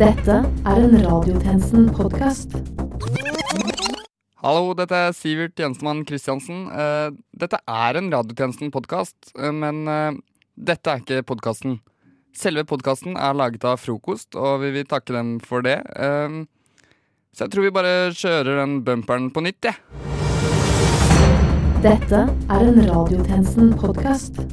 Dette er en Radiotjenesten-podkast. Hallo, dette er Sivert Jensemann Christiansen. Eh, dette er en Radiotjenesten-podkast, eh, men eh, dette er ikke podkasten. Selve podkasten er laget av Frokost, og vi vil takke dem for det. Så jeg tror vi bare kjører den bumperen på nytt, jeg. Dette er en Radiotjenesten-podkast.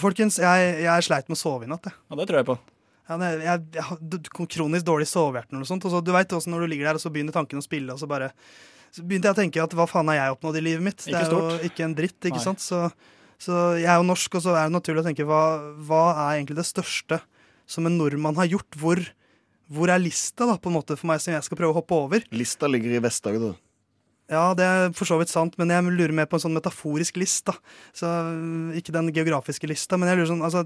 Folkens, jeg, jeg sleit med å sove i natt. Jeg. Ja, det tror jeg på. Ja, jeg, jeg, jeg har kronisk dårlig sovehjerte eller noe sånt. Og så, du vet også når du ligger der, og så begynner tankene å spille, og så bare Så begynte jeg å tenke at hva faen har jeg oppnådd i livet mitt? Ikke det er stort. jo ikke en dritt, ikke Nei. sant? Så, så jeg er jo norsk, og så er det naturlig å tenke hva, hva er egentlig det største som en nordmann har gjort? Hvor, hvor er lista, da, på en måte, for meg som jeg skal prøve å hoppe over? Lista ligger i Vest-Agder. Ja, det er for så vidt sant, men jeg lurer mer på en sånn metaforisk list. da. Så øh, Ikke den geografiske lista, men jeg lurer sånn, altså,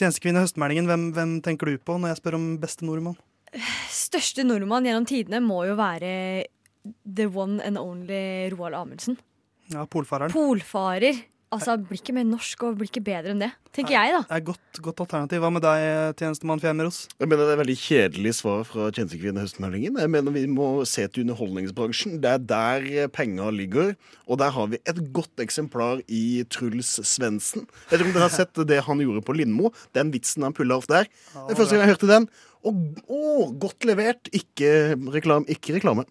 Tjenestekvinne Høstmeldingen, hvem, hvem tenker du på når jeg spør om beste nordmann? Største nordmann gjennom tidene må jo være the one and only Roald Amundsen. Ja, Polfareren. Polfarer. Altså, blir ikke mer norsk og blir ikke bedre enn det, tenker jeg, da. Det er godt, godt alternativ. Hva med deg, tjenestemann Fjermeros? Jeg mener Det er veldig kjedelig svar fra Tjenestekvinne Høstmeldingen. Jeg mener Vi må se til underholdningsbransjen. Det er der penga ligger. Og der har vi et godt eksemplar i Truls Svendsen. Jeg vet ikke om dere har sett det han gjorde på Lindmo. Den vitsen han pulla off der. Det er første gang jeg hørte den. Og å, godt levert. Ikke, reklam, ikke reklame.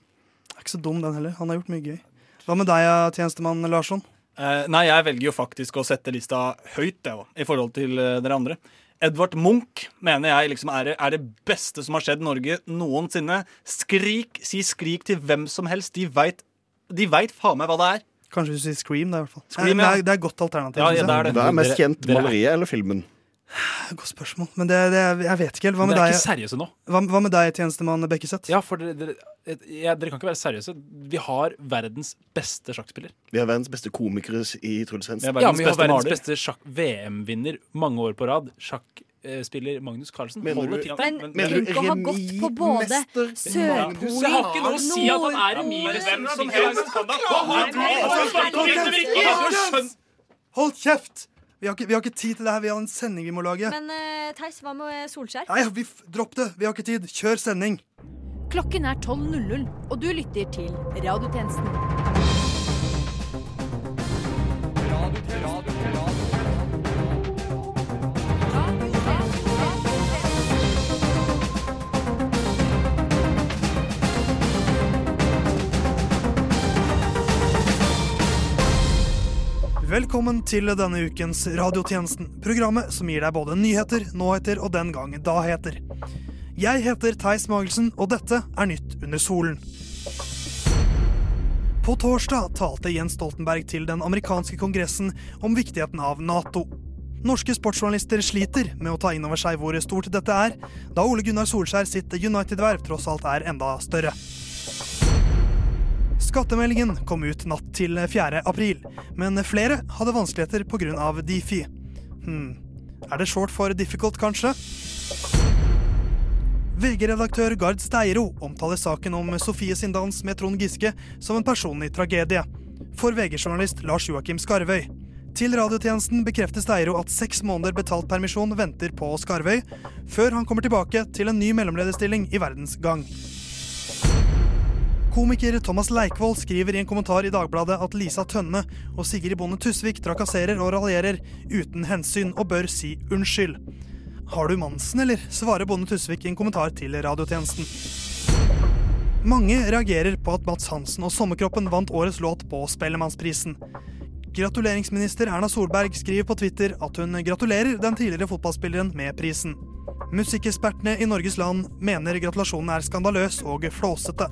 Er ikke så dum, den heller. Han har gjort mye gøy. Hva med deg, tjenestemann Larsson? Eh, nei, jeg velger jo faktisk å sette lista høyt jeg, i forhold til eh, dere andre. Edvard Munch mener jeg liksom er, det- er det beste som har skjedd Norge noensinne. Skrik, si skrik til hvem som helst. De veit de vet faen meg hva det er. Kanskje du sier Scream, da, i hvert fall. Scream, det, er, det er godt alternativ. Ja, ja, det er det. det er mest kjent, maleriet eller filmen? Godt spørsmål. Men det, det, jeg vet ikke helt. Hva Men med er deg, ikke seriøse nå. hva, hva med deg tjenestemann Bekkeseth? Ja, for dere, dere, ja, dere kan ikke være seriøse. Vi har verdens beste sjakkspiller. Vi har verdens beste komikere i Truls Svendsen. Er Ja, vi har beste verdens maler. beste sjakk VM-vinner mange år på rad. Sjakkspiller Magnus Carlsen Mener holder du- tittelen. Men Mener du tenk å ha gått på både? Sørpolen, Jeg har ikke noe å si at han er minus hvem som helst. Hva har du Hold kjeft! Vi har, ikke, vi har ikke tid til det her. Vi har en sending vi må lage. Men uh, Theis, hva med Solskjær? Nei, vi, f- Dropp det! Vi har ikke tid. Kjør sending. Klokken er 12.00, og du lytter til Radiotjenesten. Velkommen til denne ukens Radiotjenesten. Programmet som gir deg både nyheter, nåheter og den gang da-heter. Jeg heter Theis Magelsen, og dette er Nytt under solen. På torsdag talte Jens Stoltenberg til den amerikanske kongressen om viktigheten av Nato. Norske sportsjournalister sliter med å ta inn over seg hvor stort dette er, da Ole Gunnar Solskjær sitt United-verv tross alt er enda større. Skattemeldingen kom ut natt til 4. april, men flere hadde vanskeligheter pga. Difi. Hm. Er det short for difficult, kanskje? VG-redaktør Gard Steiro omtaler saken om Sofie sin dans med Trond Giske som en personlig tragedie. For VG-journalist Lars Joakim Skarvøy. Til radiotjenesten bekrefter Steiro at seks måneder betalt permisjon venter på Skarvøy, før han kommer tilbake til en ny mellomlederstilling i Verdens Gang. Komiker Thomas Leikvoll skriver i en kommentar i Dagbladet at Lisa Tønne og Sigrid Bonde Tusvik trakasserer og raljerer uten hensyn og bør si unnskyld. Har du Mansen, eller? svarer Bonde Tusvik i en kommentar til radiotjenesten. Mange reagerer på at Mats Hansen og Sommerkroppen vant årets låt på Spellemannsprisen. Gratuleringsminister Erna Solberg skriver på Twitter at hun gratulerer den tidligere fotballspilleren med prisen. Musikkekspertene i Norges land mener gratulasjonen er skandaløs og flåsete.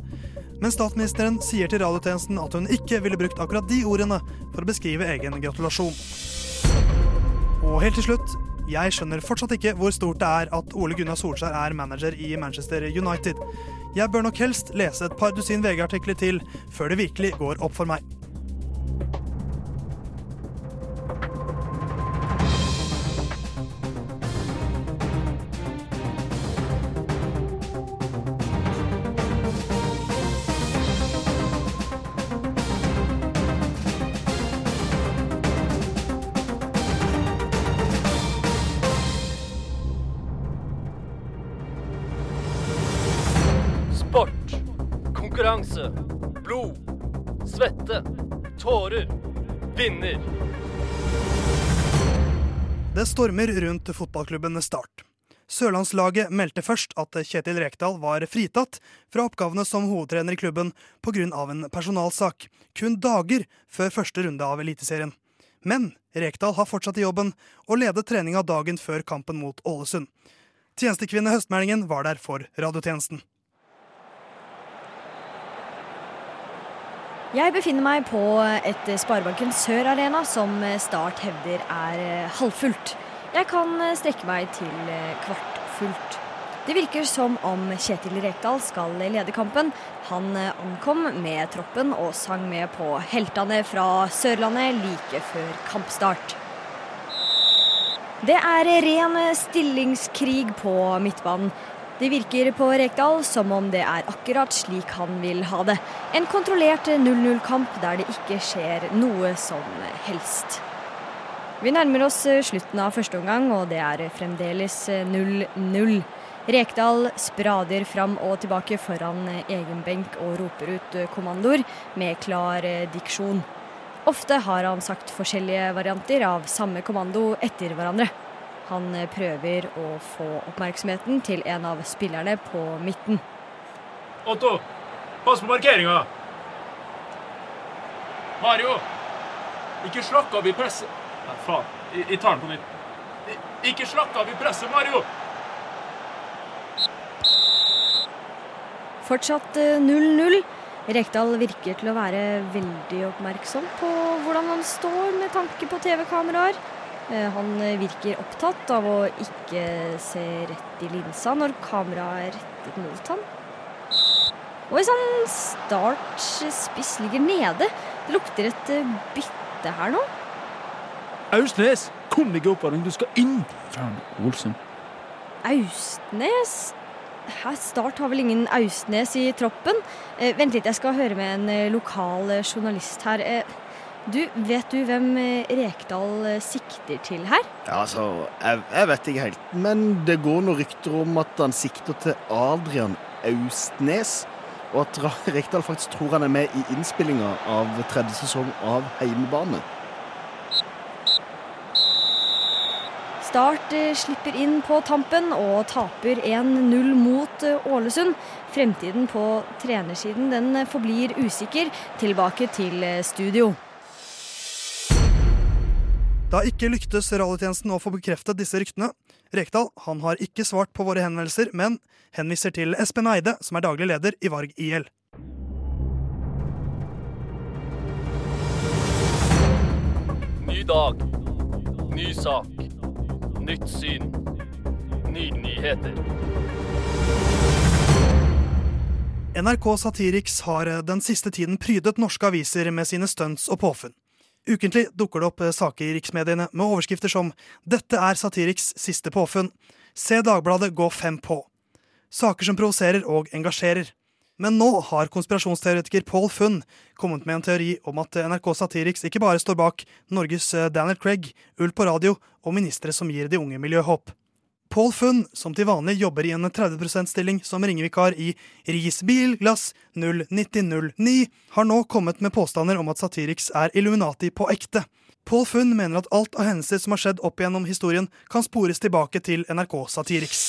Men statsministeren sier til radiotjenesten at hun ikke ville brukt akkurat de ordene for å beskrive egen gratulasjon. Og helt til slutt, jeg skjønner fortsatt ikke hvor stort det er at Ole Gunnar Solskjær er manager i Manchester United. Jeg bør nok helst lese et par dusin VG-artikler til før det virkelig går opp for meg. Sport. Konkurranse. Blod. Svette. Tårer. Vinner. Det stormer rundt fotballklubben Start. Sørlandslaget meldte først at Kjetil Rekdal var fritatt fra oppgavene som hovedtrener i klubben pga. en personalsak, kun dager før første runde av Eliteserien. Men Rekdal har fortsatt i jobben og ledet treninga dagen før kampen mot Ålesund. Tjenestekvinne Høstmeldingen var der for radiotjenesten. Jeg befinner meg på et Sparebanken Sør-arena som Start hevder er halvfullt. Jeg kan strekke meg til kvartfullt. Det virker som om Kjetil Rekdal skal lede kampen. Han ankom med troppen og sang med på heltene fra Sørlandet like før kampstart. Det er ren stillingskrig på midtbanen. Det virker på Rekdal som om det er akkurat slik han vil ha det. En kontrollert 0-0-kamp der det ikke skjer noe som helst. Vi nærmer oss slutten av første omgang, og det er fremdeles 0-0. Rekdal sprader fram og tilbake foran egen benk og roper ut kommandoer med klar diksjon. Ofte har han sagt forskjellige varianter av samme kommando etter hverandre. Han prøver å få oppmerksomheten til en av spillerne på midten. Otto, pass på markeringa! Mario! Ikke slakk av i presset. Nei, faen. Jeg, jeg tar den på nytt. I, ikke slakk av i presset, Mario! Fortsatt 0-0. Rekdal virker til å være veldig oppmerksom på hvordan han står med tanke på TV-kameraer. Han virker opptatt av å ikke se rett i linsa når kameraet er rettet mot ham. Oi sann, Start spiss ligger nede. Det lukter et bytte her nå. Austnes, kom deg opp, Arne. Du skal inn! Faen, Olsen. Austnes? Her Start har vel ingen Austnes i troppen? Eh, vent litt, jeg skal høre med en eh, lokal journalist her. Eh, du, Vet du hvem Rekdal sikter til her? Ja, altså, jeg, jeg vet ikke helt. Men det går noen rykter om at han sikter til Adrian Austnes. Og at Rekdal faktisk tror han er med i innspillinga av tredje sesong av Heimebane. Start slipper inn på tampen og taper 1-0 mot Ålesund. Fremtiden på trenersiden den forblir usikker. Tilbake til studio. Det har ikke lyktes radiotjenesten å få bekreftet disse ryktene. Rekdal han har ikke svart på våre henvendelser, men henviser til Espen Eide, som er daglig leder i Varg IL. Ny dag. Ny sak. Nytt syn. Nye nyheter. NRK Satiriks har den siste tiden prydet norske aviser med sine stunts og påfunn. Ukentlig dukker det opp saker i riksmediene med overskrifter som 'Dette er Satiriks siste påfunn', 'Se Dagbladet gå fem på'. Saker som provoserer og engasjerer. Men nå har konspirasjonsteoretiker Paul Funn kommet med en teori om at NRK Satiriks ikke bare står bak Norges Daniel Craig, Ull på radio og ministre som gir de unge miljøhåp. Paul Funn, som til vanlig jobber i en 30 %-stilling som ringevikar i Risbilglass 09009, har nå kommet med påstander om at Satiriks er Illuminati på ekte. Paul Funn mener at alt av hendelser som har skjedd opp gjennom historien, kan spores tilbake til NRK Satiriks.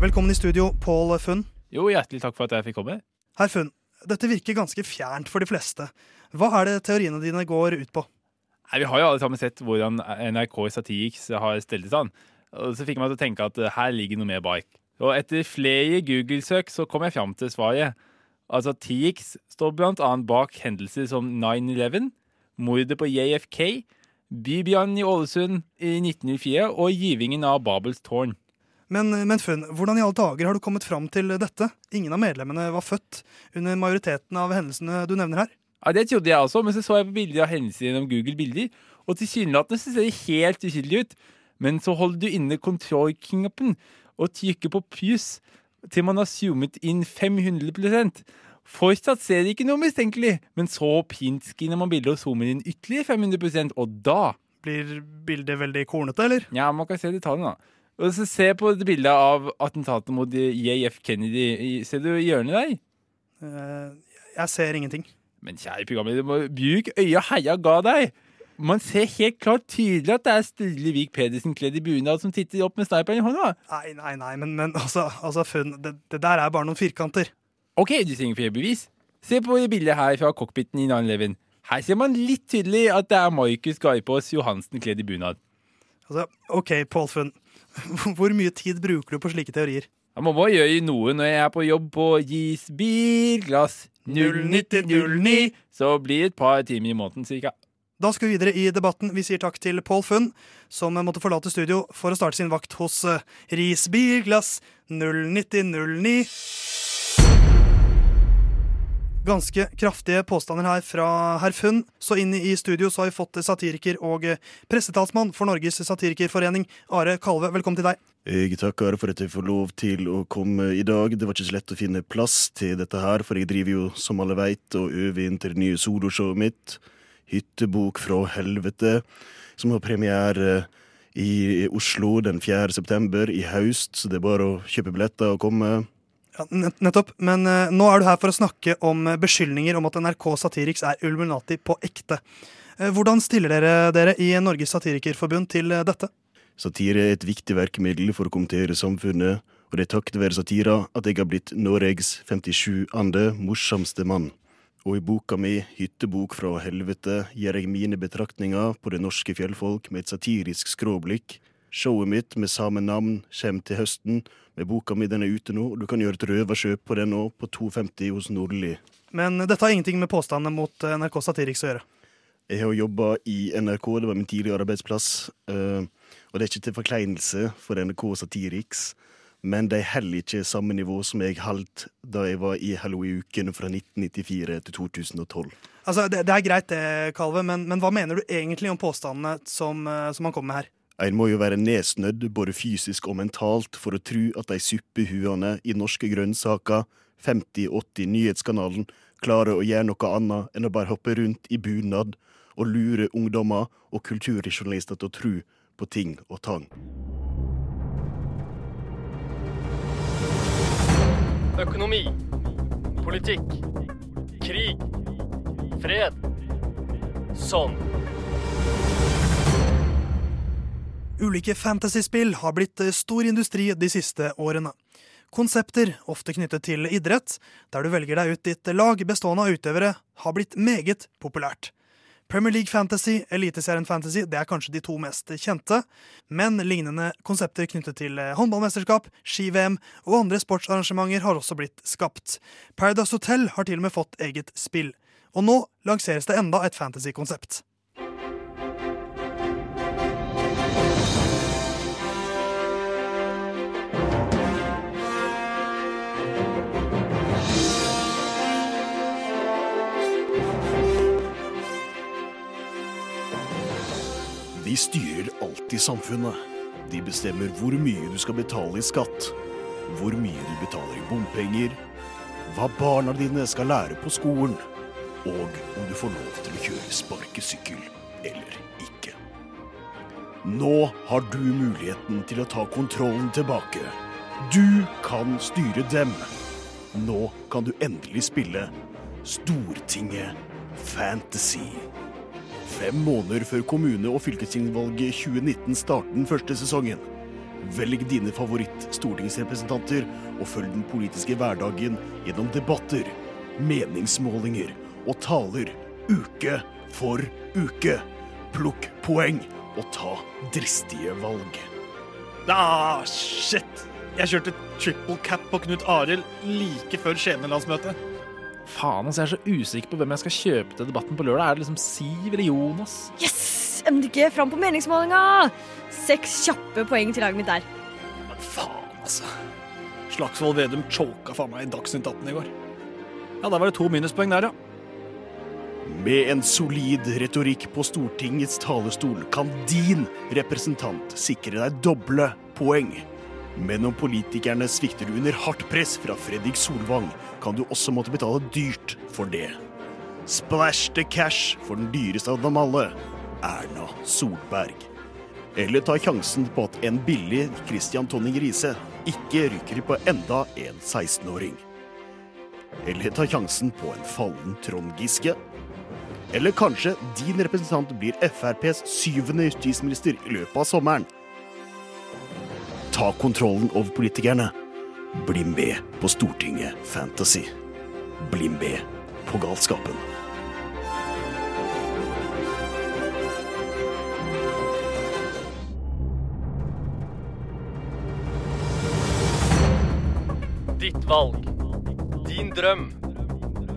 Velkommen i studio, Paul Funn. Jo, hjertelig takk for at jeg fikk komme. Herr Funn, dette virker ganske fjernt for de fleste. Hva er det teoriene dine går ut på? Nei, Vi har jo alle sammen sett hvordan NRK Satiriks har stelt det an. Og så fikk meg til å tenke at eh, her ligger noe mer bak. Og etter flere Google-søk så kom jeg fram til svaret. Altså, Satiriks står blant annet bak hendelser som 9-11, mordet på JFK, Bybrannen i Ålesund i 1904 og givingen av Babels tårn. Men, men Funn, hvordan i alle dager har du kommet fram til dette? Ingen av medlemmene var født under majoriteten av hendelsene du nevner her. Ja, Det trodde jeg også, men så så jeg på bilder av hendelser gjennom Google Bilder, og tilsynelatende så ser det helt uskyldig ut. Men så holder du inne kontrollknappen og trykker på pluss til man har zoomet inn 500% Fortsatt ser det ikke noe mistenkelig, men så printskinner man bildet og zoomer inn ytterligere 500% og da Blir bildet veldig kornete, eller? Ja, man kan se detaljene, da. Og så Se på det bildet av attentatet mot JF Kennedy. Ser du hjørnet der? Eh, jeg ser ingenting. Men kjære programleder, bruk øya heia ga deg. Man ser helt klart tydelig at det er Sturle Vik Pedersen kledd i bunad som titter opp med sniperen i hånda. Nei, nei, nei, men, men altså, altså funn, det, det der er bare noen firkanter. OK, du trenger flere bevis. Se på bildet her fra cockpiten i 9-11. Her ser man litt tydelig at det er Markus Garpås Johansen kledd i bunad. Altså, OK, Pål Funn. Hvor mye tid bruker du på slike teorier? Jeg må bare gjøre noe når jeg er på jobb på Gis bilglass. 09 Så blir et par timer i måneden cirka. Da skal vi videre i debatten. Vi sier takk til Pål Funn, som måtte forlate studio for å starte sin vakt hos Risbilglass Ris Bilglass 09009. Ganske kraftige påstander her fra herr Funn. Så inn i studio så har vi fått satiriker og eh, pressetalsmann for Norges satirikerforening, Are Kalve. Velkommen til deg. Jeg takker for at jeg får lov til å komme i dag. Det var ikke så lett å finne plass til dette her, for jeg driver jo, som alle veit, og øver inn til det nye soloshowet mitt, Hyttebok fra helvete, som har premiere i Oslo den 4. september i høst, så det er bare å kjøpe billetter og komme. Nettopp. Men uh, nå er du her for å snakke om eh, beskyldninger om at NRK Satiriks er Illuminati på ekte. Uh, hvordan stiller dere dere i Norges Satirikerforbund til dette? Satire er et viktig verkemiddel for å kommentere samfunnet, og det er takket være satira at jeg har blitt Norges 57. morsomste mann. Og i boka mi Hyttebok fra helvete gir jeg mine betraktninger på det norske fjellfolk med et satirisk skråblikk. Showet mitt med samme navn kommer til høsten, med boka mi den er ute nå, og du kan gjøre et røverkjøp på den nå, på 2,50 hos Nordli. Men dette har ingenting med påstandene mot eh, NRK Satiriks å gjøre. Jeg har jobba i NRK, det var min tidligere arbeidsplass. eh, og det er ikke til forkleinelse for NRK Satiriks, men de holder ikke samme nivå som jeg holdt da jeg var i Halloween-uken fra 1994 til 2012. Altså, det, det er greit det, Kalve, men, men hva mener du egentlig om påstandene som, eh, som han kommer med her? En må jo være nedsnødd både fysisk og mentalt for å tro at de suppehuene i norske grønnsaker, 50-80 Nyhetskanalen, klarer å gjøre noe annet enn å bare hoppe rundt i bunad og lure ungdommer og kulturjournalister til å tro på ting og tang. Økonomi. Politikk. Krig. Fred. Sånn. Ulike fantasyspill har blitt eh, stor industri de siste årene. Konsepter, ofte knyttet til idrett, der du velger deg ut ditt lag bestående av utøvere, har blitt meget populært. Premier League Fantasy, Eliteserien Fantasy, det er kanskje de to mest kjente, men lignende konsepter knyttet til eh, håndballmesterskap, ski-VM og andre sportsarrangementer har også blitt skapt. Paradise Hotel har til og med fått eget spill. Og nå lanseres det enda et fantasy-konsept. Styrer alltid samfunnet. De bestemmer hvor mye du skal betale i skatt, hvor mye du betaler i bompenger, hva barna dine skal lære på skolen, og om du får lov til å kjøre sparkesykkel eller ikke. Nå har du muligheten til å ta kontrollen tilbake. Du kan styre dem. Nå kan du endelig spille Stortinget Fantasy. Fem måneder før kommune- og fylkestingsvalget 2019 starter den første sesongen. Velg dine favoritt-stortingsrepresentanter og følg den politiske hverdagen gjennom debatter, meningsmålinger og taler uke for uke. Plukk poeng og ta dristige valg. Ah, shit! Jeg kjørte triple cap på Knut Arild like før Skien-landsmøtet. Faen, altså, jeg er så usikker på hvem jeg skal kjøpe til debatten på lørdag. Er det liksom Siv eller Jonas? Yes! MDG fram på meningsmålinga! Seks kjappe poeng til laget mitt der. Men faen, altså. Slagsvold Vedum choka faen meg i Dagsnytt 18 i går. Ja, der var det to minuspoeng der, ja. Med en solid retorikk på Stortingets talerstol kan din representant sikre deg doble poeng. Men om politikerne svikter du under hardt press fra Fredrik Solvang, kan du også måtte betale dyrt for det. Splash the cash for den dyreste av dem alle, Erna Solberg. Eller ta sjansen på at en billig Christian Tonning Riise ikke ryker på enda en 16-åring? Eller ta sjansen på en fallen Trond Giske? Eller kanskje din representant blir FrPs syvende justisminister i løpet av sommeren? Ta kontrollen over politikerne. Bli med på Stortinget Fantasy. Bli med på galskapen. Ditt valg. Din drøm.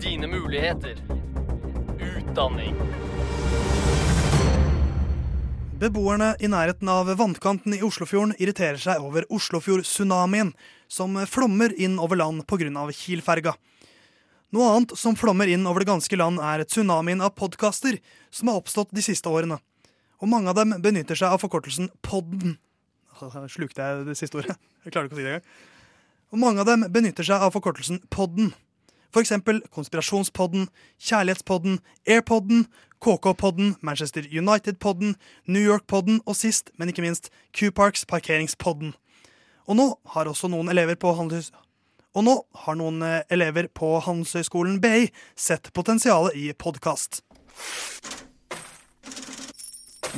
Dine muligheter. Utdanning. Beboerne i nærheten av vannkanten i Oslofjorden irriterer seg over Oslofjord-tsunamien, som flommer inn over land pga. Kiel-ferga. Noe annet som flommer inn over det ganske land, er tsunamien av podkaster som har oppstått de siste årene. Og mange av dem benytter seg av forkortelsen podden. Slukte jeg det siste ordet? Jeg klarer ikke å si det engang. Og mange av dem benytter seg av forkortelsen podden. For eksempel Konspirasjonspodden, Kjærlighetspodden, Airpodden, KK-podden, Manchester United-podden, New York-podden og sist, men ikke minst, Q-Parks Parkeringspodden. Og nå har også noen elever på Handelshøys... Og nå har noen eh, elever på Handelshøyskolen BI sett potensialet i podkast.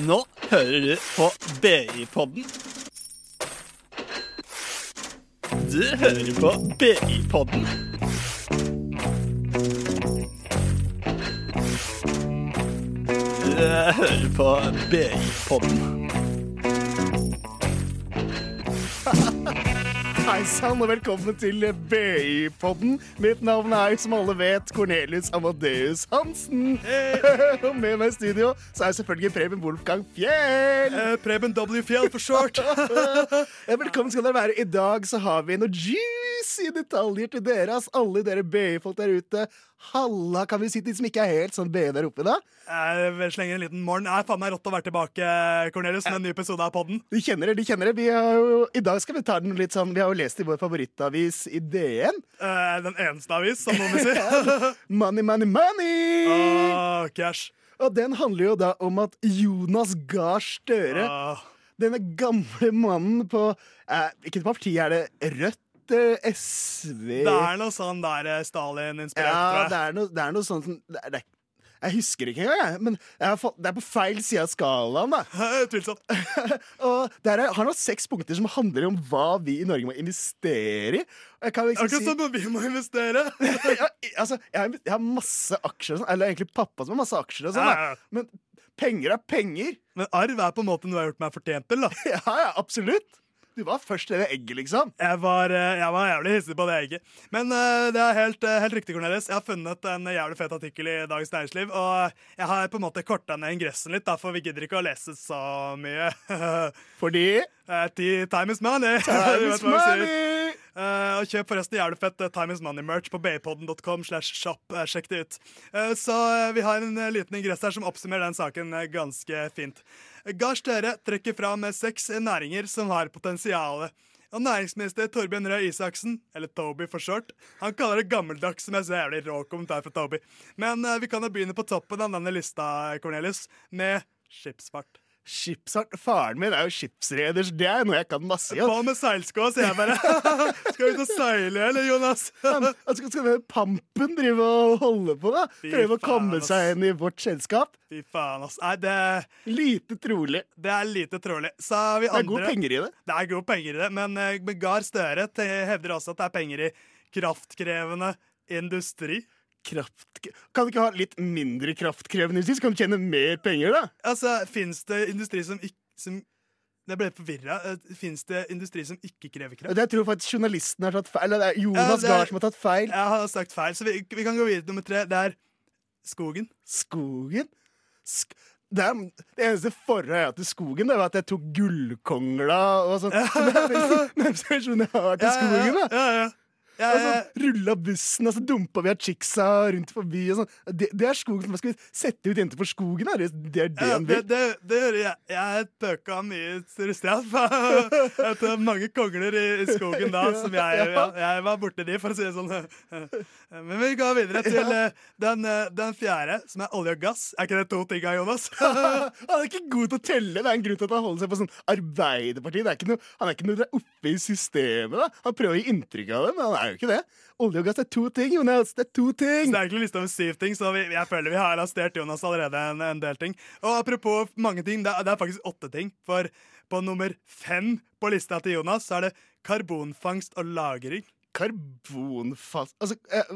Nå hører du på BI-podden. Du hører på BI-podden. Du hører på BI-podden. Hei sann, og velkommen til BI-podden. Mitt navn er, som alle vet, Cornelius Amadeus Hansen. Og med meg i studio så er selvfølgelig Preben Wolfgang Fjell. Eh, Preben W. Fjell for short. Velkommen skal dere være. I dag så har vi noen juicy detaljer til dere. ass. Alle dere BI-folk der ute. Halla, kan vi si til de som ikke er helt sånn BI der oppe, da? Jeg vil slenge en liten morgen. Det er faen meg rått å være tilbake, Cornelius, med en ny episode av podden. De kjenner det, de kjenner det. Vi har jo, I dag skal vi ta den litt sånn Vi har jo lest i vår favorittavis i DN. Eh, den eneste avis, som noen vil si. Money, money, money! Åh, cash. Og den handler jo da om at Jonas Gahr Støre, Åh. denne gamle mannen på eh, Hvilket parti er det? Rødt? Eh, SV Det er noe sånn der eh, Stalin-inspirert, Ja, det er noe, det er noe sånt det er, Jeg husker ikke engang, jeg. Men jeg har fått, det er på feil side av skalaen, da. Tvilsomt. Og der er, han har seks punkter som handler om hva vi i Norge må investere i. Liksom Akkurat si som vi må investere. ja, altså, jeg, har, jeg har masse aksjer og sånn. Eller egentlig pappa som har masse aksjer og sånn. Ja, ja. Men penger er penger. Men arv er på en måte noe jeg har gjort meg fortjent til. da Ja, ja, absolutt. Du var først i det egget, liksom. Jeg var, eh, jeg var jævlig hissig på det egget. Men uh, det er helt, eh, helt riktig, Cornelis. Jeg har funnet en jævlig fet artikkel i Dagens Næringsliv. Og jeg har på en måte korta ned ingressen litt, da, for vi gidder ikke å lese så mye. Fordi Uh, Time is money. Time is money! Eh, og kjøp forresten jævlig fett uh, Time is Money-merch på baypodden.com. slash shop. Eh, sjekk det ut. Så vi har en liten ingress her som oppsummerer den saken ganske fint. Gahr Støre trekker fram seks næringer som har potensial. Og næringsminister Torbjørn Røe Isaksen, eller Toby for short, han kaller det gammeldags, som jeg ser jævlig rå kommentar fra Toby. Men vi kan jo begynne på toppen av denne lista, Cornelius, med skipsfart. Skipsart. Faren min er jo skipsreder, så det er noe jeg kan masse i. På med seilskoa, sier jeg bare. Skal vi ut og seile, eller, Jonas? Altså, skal, skal denne pampen drive og holde på, da? Prøve å komme ass. seg inn i vårt selskap? Fy faen, ass. Nei, det, Lite trolig. det er lite trolig. Så vi Det er andre gode penger i det. Det er gode penger i det, men uh, Gahr Støre hevder også at det er penger i kraftkrevende industri. Kraft... Kan du ikke ha litt mindre kraftkrevende industri, så kan du tjene mer penger, da? Altså, fins det industri som ikke som Jeg ble forvirra. Fins det industri som ikke krever kraft? Jeg tror faktisk journalisten har tatt feil. Eller det er Ja, Jonas det er- Gahr som har tatt feil. Jeg har sagt feil, så vi, vi kan gå videre til nummer tre. Det er skogen. Skogen? Sk det, er, det eneste forholdet jeg har til skogen, det var at jeg tok gullkongla og sånn. Det er den jeg har til skogen. da ja, ja. Jeg- Og så rulla bussen, og så dumpa vi av chicksa rundt forbi. Sånn. det, det er skogen som Skal vi sette ut jenter på skogen? Er det, det er det Ja, han vil? det, det det jeg. Jeg pøka mye straff. Etter mange kongler i, i skogen da, som jeg, jeg, jeg var borti de, for å si det sånn. Men vi går videre til eh, den, eh, den fjerde, som er olje og gass. Er ikke det to ting, Jonas? Han er ikke god til å telle. Det er en grunn til at han holder seg på sånn Arbeiderpartiet. Det er noe, han er ikke noe der oppe i systemet. da Han prøver å gi inntrykk av det, men han er jo ikke det. Olje og gass er to ting, Jonas. Det er to Så ting. det er egentlig lista med syv ting, så vi, jeg føler vi har arrestert Jonas allerede en, en del ting. Og apropos mange ting, det er, det er faktisk åtte ting. For på nummer fem på lista til Jonas så er det karbonfangst og -lagring. Karbonfast altså, eh,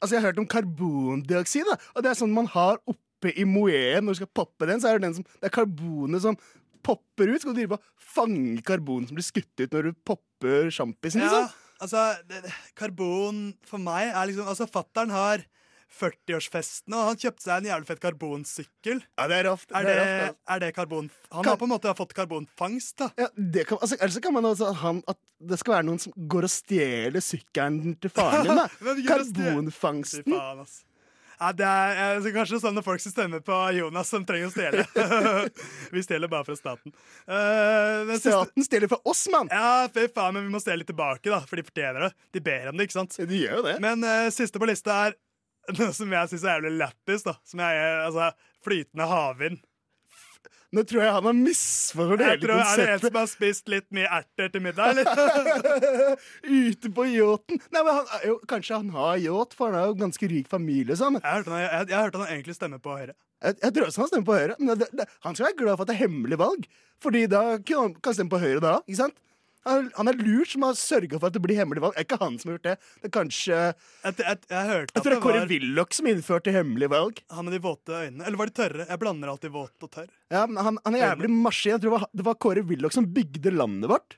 altså, jeg har hørt om karbondioksid. Da. Og det er sånn man har oppe i moeen når du skal poppe den. Så er det, den som, det er karbonet som popper ut. Skal du drive og fange karbon som blir skutt ut når du popper sjampisen? Ja, Liksom? Altså, det, karbon for meg er liksom Altså, fattern har 40-årsfesten, og han kjøpte seg en jævlig fett karbonsykkel. Ja, det er rått. Er det det, er rått, altså. er det karbon... Han Kan- har på en måte fått karbonfangst, da. Ja, det kan, altså, ellers kan man også ha at det skal være noen som går og stjeler sykkelen til faren din. da. Stje- Fy faen, ass. Ja, det er så kanskje sånne folk som stemmer på Jonas, som trenger å stjele. vi stjeler bare fra staten. Uh. Staten stjeler fra oss, mann! Ja, fy faen, men vi må stjele litt tilbake, da, for de fortjener det. De ber om det, ikke sant? De gjør jo det. Men uh, siste på lista er noe som jeg syns er jævlig lættis, da. Som jeg er, altså, flytende havvind. Nå tror jeg han har misforstått Jeg hele tror, Er det en som har spist litt mye erter til middag, eller? Ute på yachten. Nei, men han, er jo, Kanskje han har yacht, for han har jo ganske rik familie. Sånn. Jeg hørte han, jeg, jeg hørte han egentlig stemmer på Høyre. Jeg, jeg tror også han stemmer på Høyre. Men det, det, han skal være glad for at det er hemmelig valg. Fordi da kan han stemme på Høyre da. ikke sant? Han, han er lurt som har sørga for at det blir hemmelig valg. Det er ikke han som har gjort det. Det er kanskje Jeg Jeg, jeg, jeg hørte at tror det er Kåre var Willoch som innførte hemmelig valg. han med de våte øynene. Eller var de tørre? Jeg blander alltid våt og tørr. Ja, men han, han er jævlig maskin. Jeg tror det var, det var Kåre Willoch som bygde landet vårt.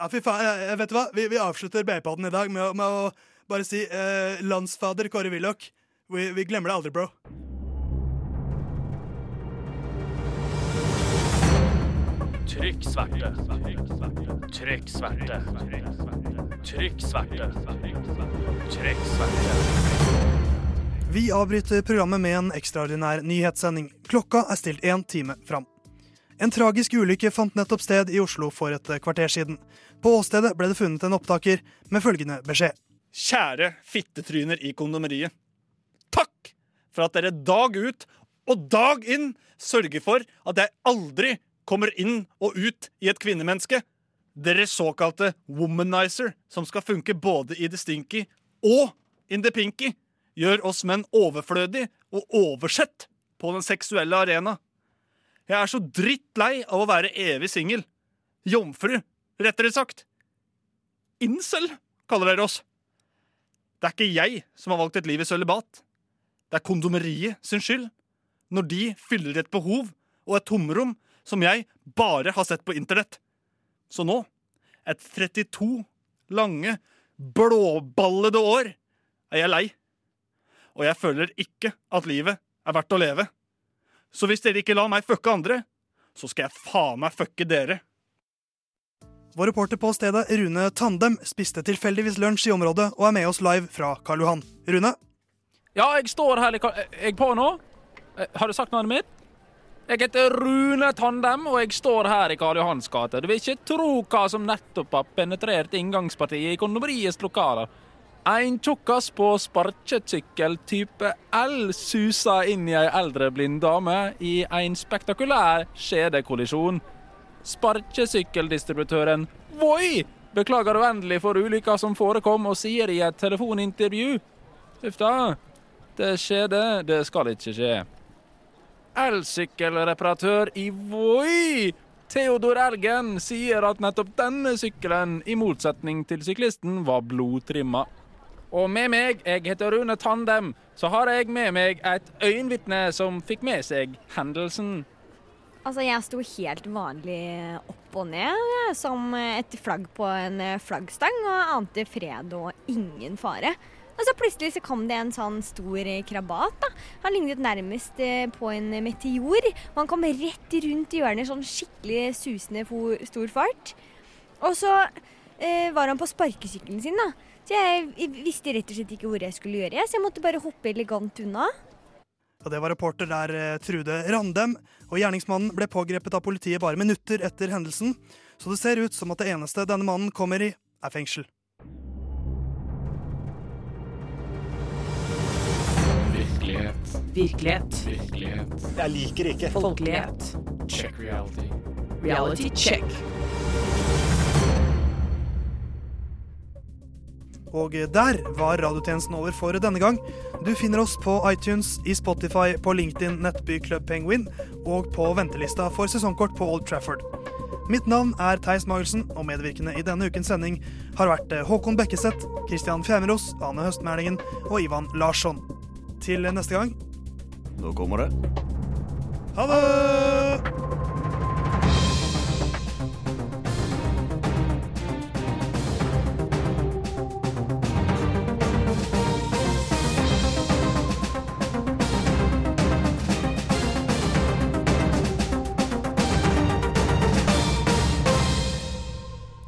Ja, fy faen, jeg, jeg, vet du hva? Vi, vi avslutter B-podden i dag med, å- med å bare si eh, landsfader Kåre Willoch. Vi, vi glemmer det aldri, bro. Trykksverte. Trykksverte. Trykk sverte. Vi avbryter programmet med en ekstraordinær nyhetssending. Klokka er stilt én time fram. En tragisk ulykke fant nettopp sted i Oslo for et kvarter siden. På åstedet ble det funnet en opptaker med følgende beskjed. Kjære fittetryner i kondomeriet. Takk for at dere dag ut og dag inn sørger for at jeg aldri kommer inn og ut i et kvinnemenneske. Dere såkalte womanizer, som skal funke både i det stinky og in the pinky, gjør oss menn overflødig og oversett på den seksuelle arena. Jeg er så drittlei av å være evig singel. Jomfru, rettere sagt. Incel, kaller dere oss. Det er ikke jeg som har valgt et liv i sølibat. Det er kondomeriet sin skyld. Når de fyller et behov og et tomrom som jeg bare har sett på internett. Så nå, etter 32 lange, blåballede år, er jeg lei. Og jeg føler ikke at livet er verdt å leve. Så hvis dere ikke lar meg fucke andre, så skal jeg faen meg fucke dere. Vår reporter på stedet, Rune Tandem, spiste tilfeldigvis lunsj i området og er med oss live fra Karl Johan. Rune? Ja, jeg står her. Er jeg på nå? Eh, Har du sagt navnet mitt? Jeg heter Rune Tandem, og jeg står her i Karl Johans gate. Du vil ikke tro hva som nettopp har penetrert inngangspartiet i kondomeriets lokaler. En tjukkas på sparkesykkel type L suser inn i ei eldre blind dame i en spektakulær skjedekollisjon. Sparkesykkeldistributøren Voi beklager uendelig for ulykka som forekom, og sier i et telefonintervju Uff da, det skjedde, det skal ikke skje. Elsykkelreparatør i Voi, Theodor Elgen, sier at nettopp denne sykkelen, i motsetning til syklisten, var blodtrimma. Og med meg, jeg heter Rune Tandem, så har jeg med meg et øyenvitne som fikk med seg hendelsen. Altså, jeg sto helt vanlig opp og ned, som et flagg på en flaggstang, og ante fred og ingen fare. Og så plutselig så kom det en sånn stor krabat. da. Han lignet nærmest eh, på en meteor. Og han kom rett rundt hjørnet i sånn skikkelig susende stor fart. Og så eh, var han på sparkesykkelen sin, da. Så jeg, visste rett og slett ikke hvor jeg skulle gjøre, så jeg måtte bare hoppe elegant unna. Og Det var reporter der eh, Trude Randem. Og Gjerningsmannen ble pågrepet av politiet bare minutter etter hendelsen. Så det ser ut som at det eneste denne mannen kommer i, er fengsel. Virkelighet. Virkelighet. Jeg liker ikke. Folkelighet. Check reality. Reality check. Og der var radiotjenesten over for denne gang. Du finner oss på iTunes, i Spotify, på LinkedIn, Nettby Club Penguin og på ventelista for sesongkort på Old Trafford. Mitt navn er Theis Magelsen, og medvirkende i denne ukens sending har vært eh, Håkon Bekkeseth, Christian Fjermeros, Ane Høstmælingen og Ivan Larsson. Til neste gang Nå kommer det. ha det!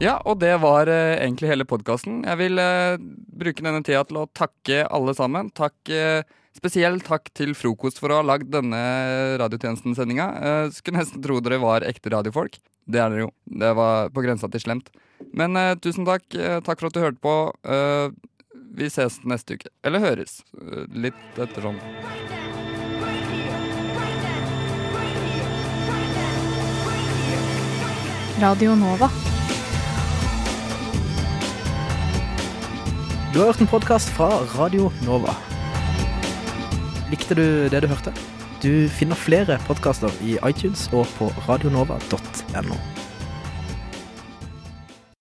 Ja, og det var eh, egentlig hele podkasten. Jeg vil eh, bruke denne tida til å takke alle sammen. Takk, eh, spesielt takk til Frokost for å ha lagd denne radiotjenesten-sendinga. Eh, skulle nesten tro dere var ekte radiofolk. Det er dere jo. Det var på grensa til slemt. Men eh, tusen takk. Eh, takk for at du hørte på. Eh, vi ses neste uke. Eller høres. Eh, litt etter sånn. Radio Nova. Du har hørt en podkast fra Radio Nova. Likte du det du hørte? Du finner flere podkaster i iTunes og på radionova.no.